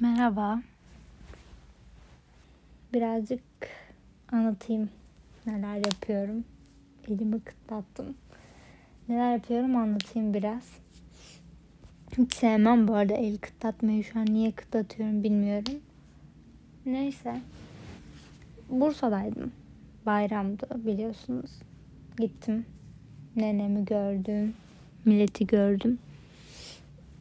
Merhaba. Birazcık anlatayım neler yapıyorum. Elimi kıtlattım. Neler yapıyorum anlatayım biraz. Hiç sevmem bu arada el kıtlatmayı. Şu an niye kıtlatıyorum bilmiyorum. Neyse. Bursa'daydım. Bayramdı biliyorsunuz. Gittim. Nenemi gördüm. Milleti gördüm.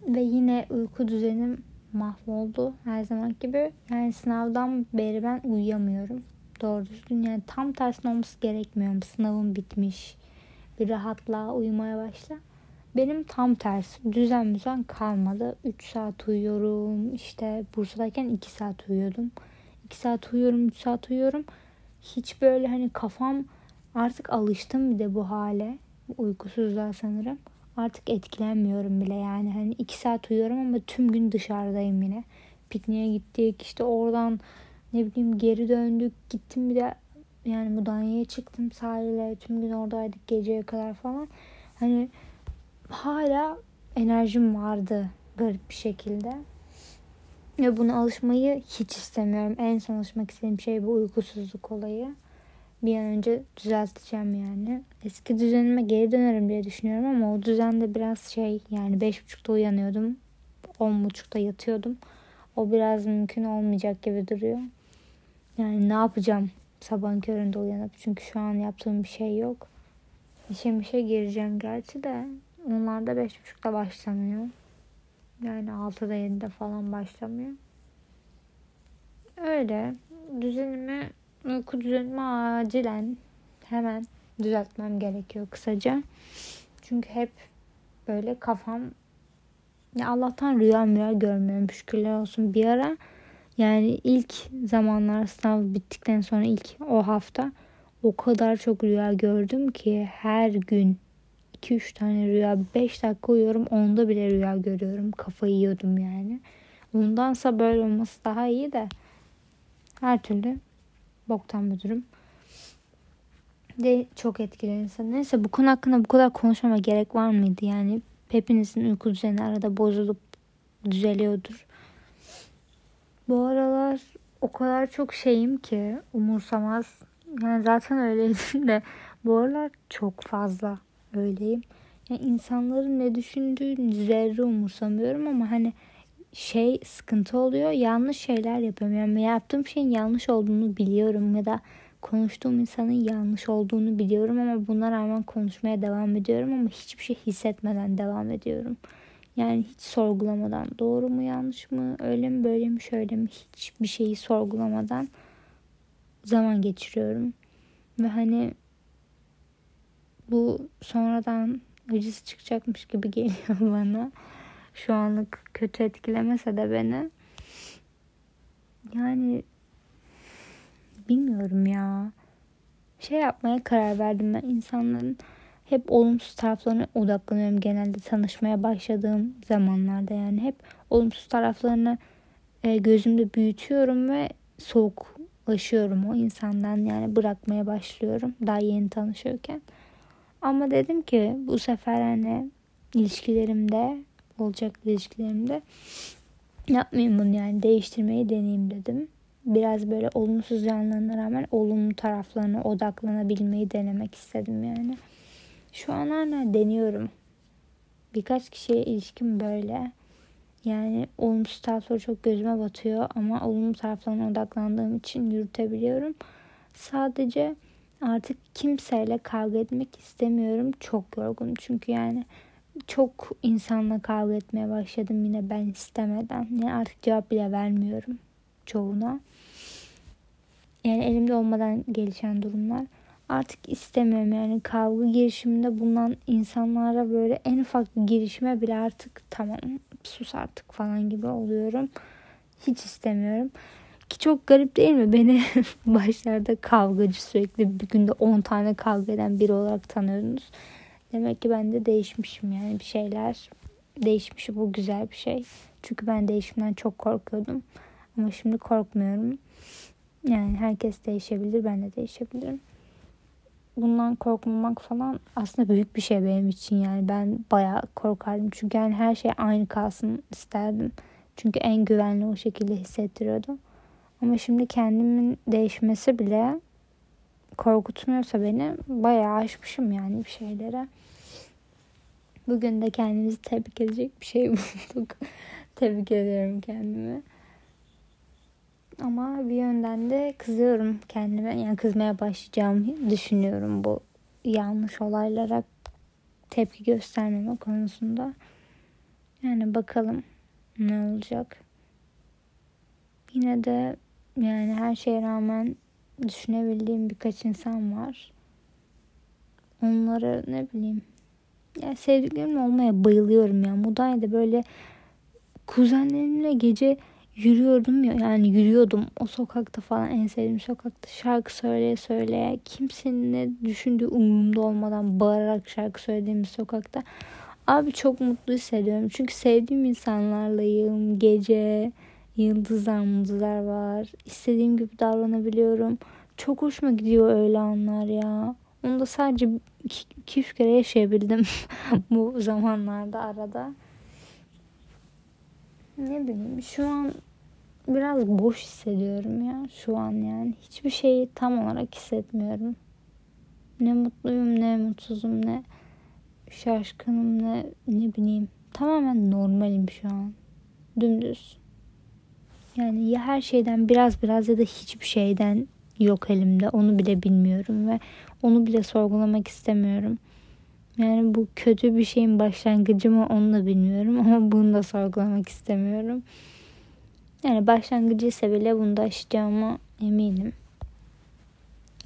Ve yine uyku düzenim mahvoldu her zaman gibi. Yani sınavdan beri ben uyuyamıyorum. Doğru düzgün yani tam tersine olması gerekmiyor. Sınavım bitmiş. Bir rahatla uyumaya başla. Benim tam tersi. Düzen düzen kalmadı. 3 saat uyuyorum. İşte Bursa'dayken 2 saat uyuyordum. 2 saat uyuyorum, 3 saat uyuyorum. Hiç böyle hani kafam artık alıştım bir de bu hale. Uykusuzluğa sanırım artık etkilenmiyorum bile yani. Hani iki saat uyuyorum ama tüm gün dışarıdayım yine. Pikniğe gittik işte oradan ne bileyim geri döndük. Gittim bir de yani Mudanya'ya çıktım sahile. Tüm gün oradaydık geceye kadar falan. Hani hala enerjim vardı garip bir şekilde. Ve buna alışmayı hiç istemiyorum. En son alışmak istediğim şey bu uykusuzluk olayı bir an önce düzelteceğim yani. Eski düzenime geri dönerim diye düşünüyorum ama o düzende biraz şey yani beş buçukta uyanıyordum. on buçukta yatıyordum. O biraz mümkün olmayacak gibi duruyor. Yani ne yapacağım sabahın köründe uyanıp çünkü şu an yaptığım bir şey yok. İşe mişe gireceğim gerçi de onlar da beş buçukta başlamıyor. Yani altıda yedide falan başlamıyor. Öyle düzenimi uyku düzenimi acilen hemen düzeltmem gerekiyor kısaca. Çünkü hep böyle kafam ya Allah'tan rüya rüya görmüyorum şükürler olsun bir ara yani ilk zamanlar sınav bittikten sonra ilk o hafta o kadar çok rüya gördüm ki her gün 2-3 tane rüya 5 dakika uyuyorum onda bile rüya görüyorum kafayı yiyordum yani. Ondansa böyle olması daha iyi de her türlü boktan durum. De çok etkili insan. Neyse bu konu hakkında bu kadar konuşmama gerek var mıydı? Yani hepinizin uyku düzeni arada bozulup düzeliyordur. Bu aralar o kadar çok şeyim ki umursamaz. Yani zaten öyleydim de bu aralar çok fazla öyleyim. Yani insanların ne düşündüğünü zerre umursamıyorum ama hani şey sıkıntı oluyor. Yanlış şeyler yapıyorum. Yani yaptığım şeyin yanlış olduğunu biliyorum ya da konuştuğum insanın yanlış olduğunu biliyorum ama buna rağmen konuşmaya devam ediyorum ama hiçbir şey hissetmeden devam ediyorum. Yani hiç sorgulamadan doğru mu yanlış mı öyle mi böyle mi şöyle mi hiçbir şeyi sorgulamadan zaman geçiriyorum. Ve hani bu sonradan acısı çıkacakmış gibi geliyor bana şu anlık kötü etkilemese de beni. Yani bilmiyorum ya. Şey yapmaya karar verdim ben insanların hep olumsuz taraflarına odaklanıyorum genelde tanışmaya başladığım zamanlarda yani hep olumsuz taraflarını e, gözümde büyütüyorum ve soğuklaşıyorum o insandan yani bırakmaya başlıyorum daha yeni tanışıyorken. Ama dedim ki bu sefer hani ilişkilerimde olacak ilişkilerimde yapmayayım bunu yani değiştirmeyi deneyeyim dedim. Biraz böyle olumsuz yanlarına rağmen olumlu taraflarına odaklanabilmeyi denemek istedim yani. Şu an hala deniyorum. Birkaç kişiye ilişkim böyle. Yani olumsuz tarafları çok gözüme batıyor ama olumlu taraflarına odaklandığım için yürütebiliyorum. Sadece artık kimseyle kavga etmek istemiyorum. Çok yorgun çünkü yani çok insanla kavga etmeye başladım yine ben istemeden. Yani artık cevap bile vermiyorum çoğuna. Yani elimde olmadan gelişen durumlar. Artık istemiyorum yani kavga girişiminde bulunan insanlara böyle en ufak girişime bile artık tamam sus artık falan gibi oluyorum. Hiç istemiyorum. Ki çok garip değil mi? Beni başlarda kavgacı sürekli bir günde 10 tane kavga eden biri olarak tanıyordunuz. Demek ki ben de değişmişim yani bir şeyler değişmiş. Bu güzel bir şey. Çünkü ben değişimden çok korkuyordum. Ama şimdi korkmuyorum. Yani herkes değişebilir. Ben de değişebilirim. Bundan korkmamak falan aslında büyük bir şey benim için yani. Ben bayağı korkardım. Çünkü yani her şey aynı kalsın isterdim. Çünkü en güvenli o şekilde hissettiriyordu. Ama şimdi kendimin değişmesi bile korkutmuyorsa beni bayağı aşmışım yani bir şeylere. Bugün de kendimizi tebrik edecek bir şey bulduk. tebrik ediyorum kendimi. Ama bir yönden de kızıyorum kendime. Yani kızmaya başlayacağım düşünüyorum bu yanlış olaylara tepki göstermeme konusunda. Yani bakalım ne olacak. Yine de yani her şeye rağmen düşünebildiğim birkaç insan var. Onları ne bileyim ya sevdiklerimle olmaya bayılıyorum ya. Mudanya'da böyle kuzenlerimle gece yürüyordum ya yani yürüyordum o sokakta falan en sevdiğim sokakta şarkı söyleye söyleye kimsenin ne düşündüğü umurumda olmadan bağırarak şarkı söylediğim bir sokakta abi çok mutlu hissediyorum çünkü sevdiğim insanlarlayım gece yıldızlar mıldızlar var istediğim gibi davranabiliyorum çok hoşuma gidiyor öyle anlar ya onu da sadece 2-3 kere yaşayabildim bu zamanlarda arada ne bileyim şu an biraz boş hissediyorum ya şu an yani. Hiçbir şeyi tam olarak hissetmiyorum. Ne mutluyum ne mutsuzum ne şaşkınım ne ne bileyim. Tamamen normalim şu an. Dümdüz. Yani ya her şeyden biraz biraz ya da hiçbir şeyden yok elimde. Onu bile bilmiyorum ve onu bile sorgulamak istemiyorum. Yani bu kötü bir şeyin başlangıcı mı onu da bilmiyorum ama bunu da sorgulamak istemiyorum. Yani başlangıcı ise bile bunu da aşacağıma eminim.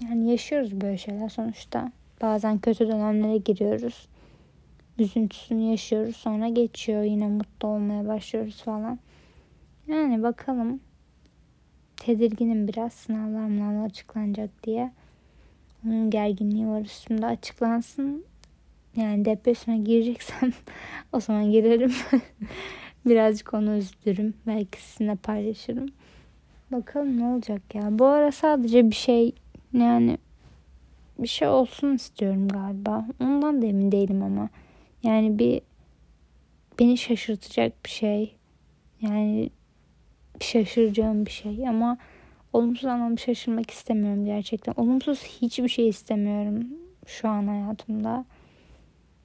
Yani yaşıyoruz böyle şeyler sonuçta. Bazen kötü dönemlere giriyoruz. Üzüntüsünü yaşıyoruz. Sonra geçiyor. Yine mutlu olmaya başlıyoruz falan. Yani bakalım. Tedirginim biraz. Sınavlar açıklanacak diye. Onun gerginliği var üstümde. Açıklansın. Yani depresyona gireceksem o zaman girerim. Birazcık onu üzülürüm. Belki sizinle paylaşırım. Bakalım ne olacak ya. Bu ara sadece bir şey yani bir şey olsun istiyorum galiba. Ondan da emin değilim ama. Yani bir beni şaşırtacak bir şey. Yani şaşıracağım bir şey ama olumsuz anlamda şaşırmak istemiyorum gerçekten. Olumsuz hiçbir şey istemiyorum şu an hayatımda.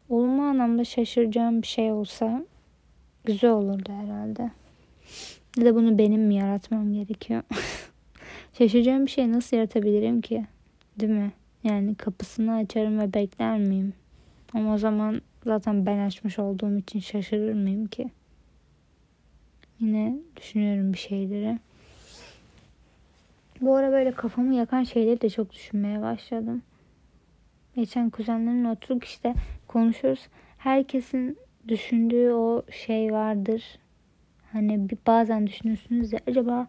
Olumlu anlamda şaşıracağım bir şey olsa güzel olurdu herhalde. Ya da bunu benim mi yaratmam gerekiyor? Şaşıracağım bir şey nasıl yaratabilirim ki? Değil mi? Yani kapısını açarım ve bekler miyim? Ama o zaman zaten ben açmış olduğum için şaşırır mıyım ki? Yine düşünüyorum bir şeyleri. Bu ara böyle kafamı yakan şeyleri de çok düşünmeye başladım. Geçen kuzenlerimle oturduk işte konuşuyoruz. Herkesin düşündüğü o şey vardır. Hani bir bazen düşünürsünüz ya acaba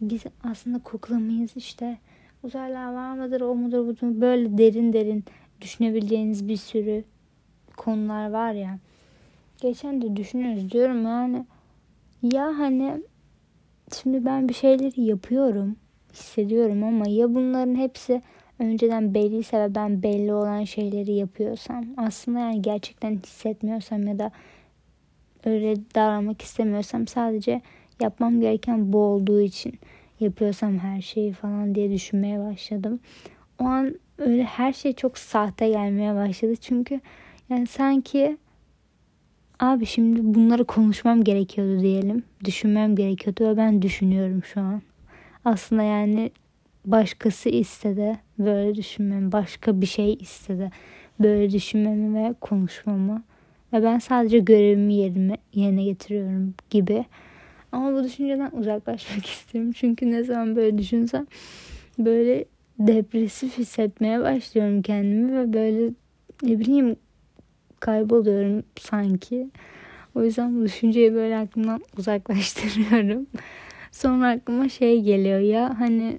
biz aslında kukla mıyız işte uzaylılar var mıdır o mudur bu mudur böyle derin derin düşünebileceğiniz bir sürü konular var ya. Geçen de düşünüyoruz diyorum yani ya hani şimdi ben bir şeyleri yapıyorum hissediyorum ama ya bunların hepsi önceden belliyse ve ben belli olan şeyleri yapıyorsam aslında yani gerçekten hissetmiyorsam ya da öyle davranmak istemiyorsam sadece yapmam gereken bu olduğu için yapıyorsam her şeyi falan diye düşünmeye başladım. O an öyle her şey çok sahte gelmeye başladı. Çünkü yani sanki abi şimdi bunları konuşmam gerekiyordu diyelim. Düşünmem gerekiyordu ve ben düşünüyorum şu an. Aslında yani başkası istedi böyle düşünmemi, başka bir şey istedi böyle düşünmemi ve konuşmamı. Ve ben sadece görevimi yerime, yerine getiriyorum gibi. Ama bu düşünceden uzaklaşmak istiyorum. Çünkü ne zaman böyle düşünsem böyle depresif hissetmeye başlıyorum kendimi ve böyle ne bileyim kayboluyorum sanki. O yüzden bu düşünceyi böyle aklımdan uzaklaştırıyorum. Sonra aklıma şey geliyor ya hani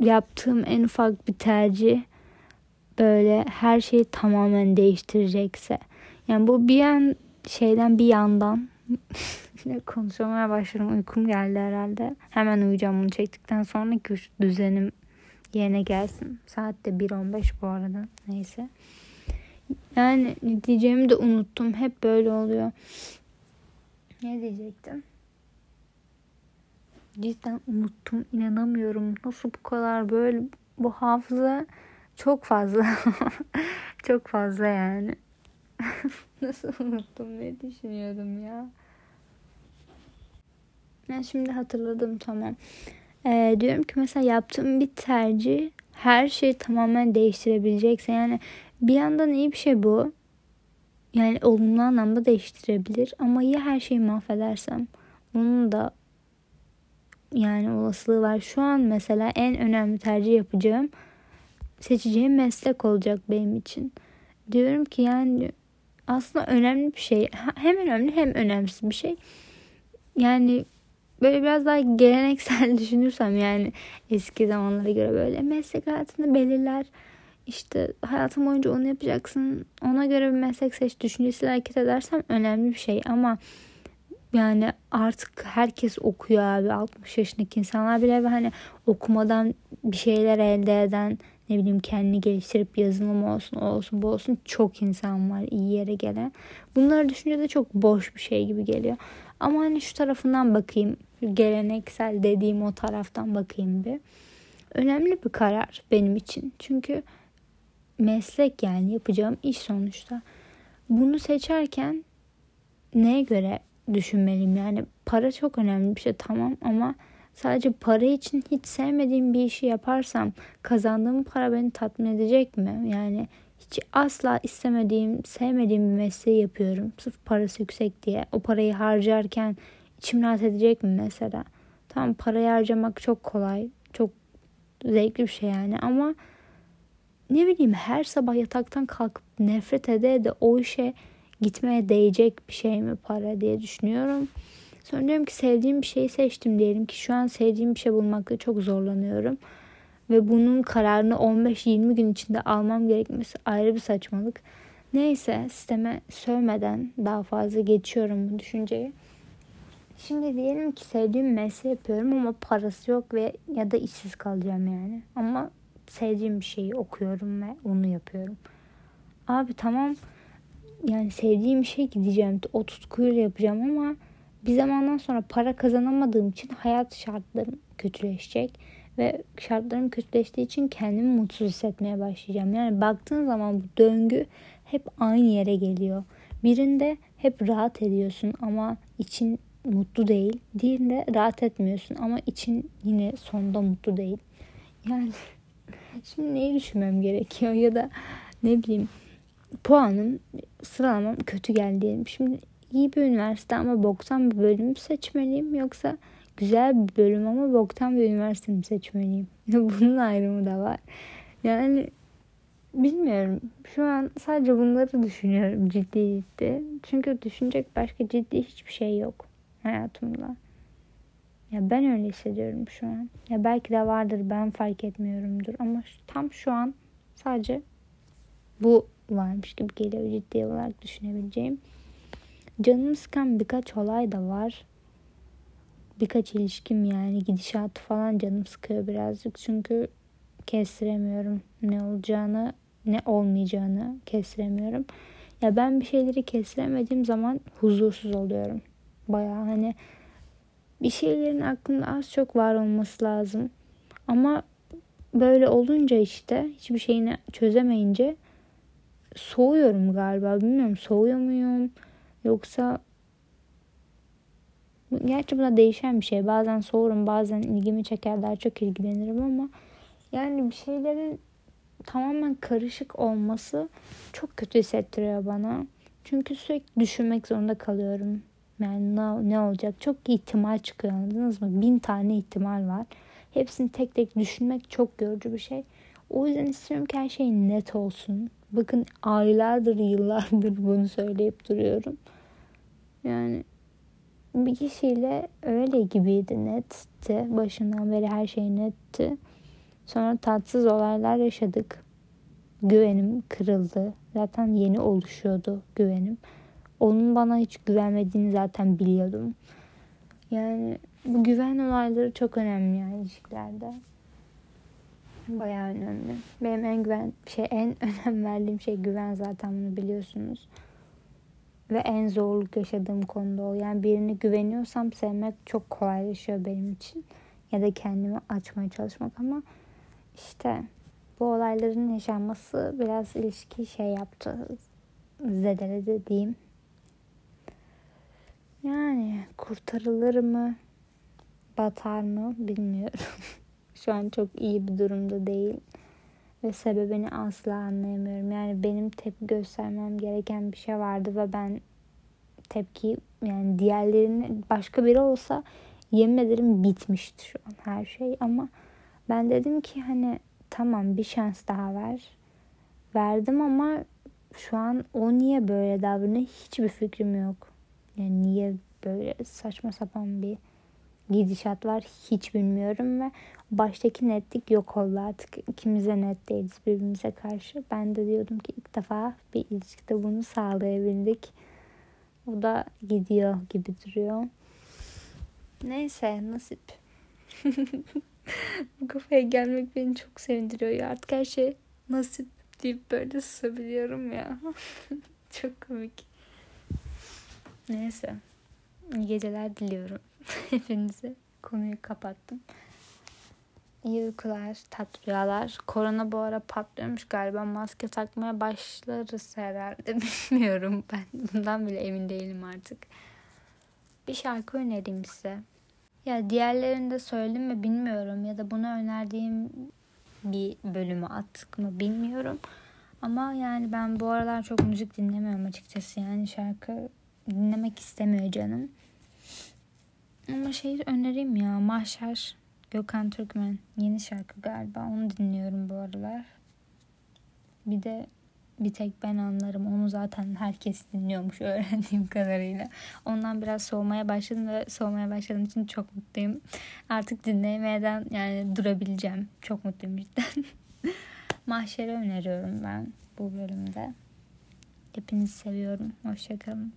yaptığım en ufak bir tercih böyle her şeyi tamamen değiştirecekse. Yani bu bir yan şeyden bir yandan konuşmaya başladım. Uykum geldi herhalde. Hemen uyuyacağım bunu çektikten sonra ki düzenim yerine gelsin. Saat de 1.15 bu arada. Neyse. Yani ne diyeceğimi de unuttum. Hep böyle oluyor. Ne diyecektim? cidden unuttum. İnanamıyorum. Nasıl bu kadar böyle bu hafıza çok fazla. çok fazla yani. Nasıl unuttum ne düşünüyordum ya. Ben şimdi hatırladım tamam. Ee, diyorum ki mesela yaptığım bir tercih her şeyi tamamen değiştirebilecekse yani bir yandan iyi bir şey bu. Yani olumlu anlamda değiştirebilir ama ya her şeyi mahvedersem onun da yani olasılığı var. Şu an mesela en önemli tercih yapacağım seçeceğim meslek olacak benim için. Diyorum ki yani aslında önemli bir şey. Hem önemli hem önemsiz bir şey. Yani böyle biraz daha geleneksel düşünürsem yani eski zamanlara göre böyle meslek hayatını belirler. İşte hayatım boyunca onu yapacaksın. Ona göre bir meslek seç düşüncesiyle hareket edersem önemli bir şey ama yani artık herkes okuyor abi 60 yaşındaki insanlar bile ve hani okumadan bir şeyler elde eden ne bileyim kendini geliştirip yazılım olsun olsun bu olsun çok insan var iyi yere gelen. Bunları düşünce de çok boş bir şey gibi geliyor. Ama hani şu tarafından bakayım geleneksel dediğim o taraftan bakayım bir. Önemli bir karar benim için. Çünkü meslek yani yapacağım iş sonuçta. Bunu seçerken neye göre düşünmeliyim? Yani para çok önemli bir şey tamam ama sadece para için hiç sevmediğim bir işi yaparsam kazandığım para beni tatmin edecek mi? Yani hiç asla istemediğim, sevmediğim bir mesleği yapıyorum. Sırf parası yüksek diye. O parayı harcarken içim rahat edecek mi mesela? Tamam parayı harcamak çok kolay. Çok zevkli bir şey yani ama ne bileyim her sabah yataktan kalkıp nefret ede de o işe gitmeye değecek bir şey mi para diye düşünüyorum. Sonra diyorum ki sevdiğim bir şeyi seçtim diyelim ki şu an sevdiğim bir şey bulmakta çok zorlanıyorum. Ve bunun kararını 15-20 gün içinde almam gerekmesi ayrı bir saçmalık. Neyse sisteme sövmeden daha fazla geçiyorum bu düşünceyi. Şimdi diyelim ki sevdiğim mesleği yapıyorum ama parası yok ve ya da işsiz kalacağım yani. Ama sevdiğim bir şeyi okuyorum ve onu yapıyorum. Abi tamam yani sevdiğim bir şey gideceğim. O tutkuyla yapacağım ama bir zamandan sonra para kazanamadığım için hayat şartlarım kötüleşecek ve şartlarım kötüleştiği için kendimi mutsuz hissetmeye başlayacağım. Yani baktığın zaman bu döngü hep aynı yere geliyor. Birinde hep rahat ediyorsun ama için mutlu değil. Diğerinde rahat etmiyorsun ama için yine sonunda mutlu değil. Yani şimdi neyi düşünmem gerekiyor ya da ne bileyim puanım sıralamam kötü geldi diyelim. Şimdi iyi bir üniversite ama boktan bir bölüm seçmeliyim yoksa güzel bir bölüm ama boktan bir üniversite mi seçmeliyim? Bunun ayrımı da var. Yani bilmiyorum. Şu an sadece bunları düşünüyorum ciddi ciddi. Çünkü düşünecek başka ciddi hiçbir şey yok hayatımda. Ya ben öyle hissediyorum şu an. Ya belki de vardır ben fark etmiyorumdur ama tam şu an sadece bu varmış gibi geliyor ciddi olarak düşünebileceğim. Canımı sıkan birkaç olay da var. Birkaç ilişkim yani gidişatı falan canım sıkıyor birazcık. Çünkü kestiremiyorum ne olacağını ne olmayacağını kestiremiyorum. Ya ben bir şeyleri kestiremediğim zaman huzursuz oluyorum. Baya hani bir şeylerin aklımda az çok var olması lazım. Ama böyle olunca işte hiçbir şeyini çözemeyince soğuyorum galiba. Bilmiyorum soğuyor muyum? Yoksa gerçi buna değişen bir şey. Bazen soğurum, bazen ilgimi çeker, daha çok ilgilenirim ama yani bir şeylerin tamamen karışık olması çok kötü hissettiriyor bana. Çünkü sürekli düşünmek zorunda kalıyorum. Yani ne, ne olacak? Çok ihtimal çıkıyor anladınız mı? Bin tane ihtimal var. Hepsini tek tek düşünmek çok yorucu bir şey. O yüzden istiyorum ki her şey net olsun. Bakın aylardır, yıllardır bunu söyleyip duruyorum. Yani bir kişiyle öyle gibiydi netti. Başından beri her şey netti. Sonra tatsız olaylar yaşadık. Güvenim kırıldı. Zaten yeni oluşuyordu güvenim. Onun bana hiç güvenmediğini zaten biliyordum. Yani bu güven olayları çok önemli yani ilişkilerde. Bayağı önemli. Benim en güven şey en önem verdiğim şey güven zaten bunu biliyorsunuz. ve en zorluk yaşadığım konuda o. Yani birini güveniyorsam sevmek çok kolaylaşıyor benim için. Ya da kendimi açmaya çalışmak ama işte bu olayların yaşanması biraz ilişki şey yaptı. Zedeledi diyeyim. Yani kurtarılır mı? Batar mı? Bilmiyorum. Şu an çok iyi bir durumda değil. Ve sebebini asla anlayamıyorum. Yani benim tepki göstermem gereken bir şey vardı ve ben tepki yani diğerlerinin başka biri olsa yemin ederim bitmişti şu an her şey ama ben dedim ki hani tamam bir şans daha ver. Verdim ama şu an o niye böyle davranıyor hiçbir fikrim yok. Yani niye böyle saçma sapan bir gidişat var hiç bilmiyorum ve baştaki netlik yok oldu artık. İkimiz net değiliz birbirimize karşı. Ben de diyordum ki ilk defa bir ilişkide bunu sağlayabildik. O da gidiyor gibi duruyor. Neyse nasip. Bu kafaya gelmek beni çok sevindiriyor ya. Artık her şey nasip deyip böyle susabiliyorum ya. çok komik. Neyse. İyi geceler diliyorum. Hepinize konuyu kapattım. İyi uykular, tatlı rüyalar. Korona bu ara patlıyormuş galiba. Maske takmaya başlarız herhalde. Bilmiyorum ben. Bundan bile emin değilim artık. Bir şarkı önereyim size. Ya diğerlerini de söyledim mi bilmiyorum. Ya da bunu önerdiğim bir bölümü attık mı bilmiyorum. Ama yani ben bu aralar çok müzik dinlemiyorum açıkçası. Yani şarkı dinlemek istemiyor canım. Ama şey önereyim ya. Mahşer Gökhan Türkmen. Yeni şarkı galiba. Onu dinliyorum bu aralar. Bir de bir tek ben anlarım. Onu zaten herkes dinliyormuş öğrendiğim kadarıyla. Ondan biraz soğumaya başladım ve soğumaya başladığım için çok mutluyum. Artık dinlemeden yani durabileceğim. Çok mutluyum cidden. Mahşer'i öneriyorum ben bu bölümde. Hepinizi seviyorum. Hoşçakalın.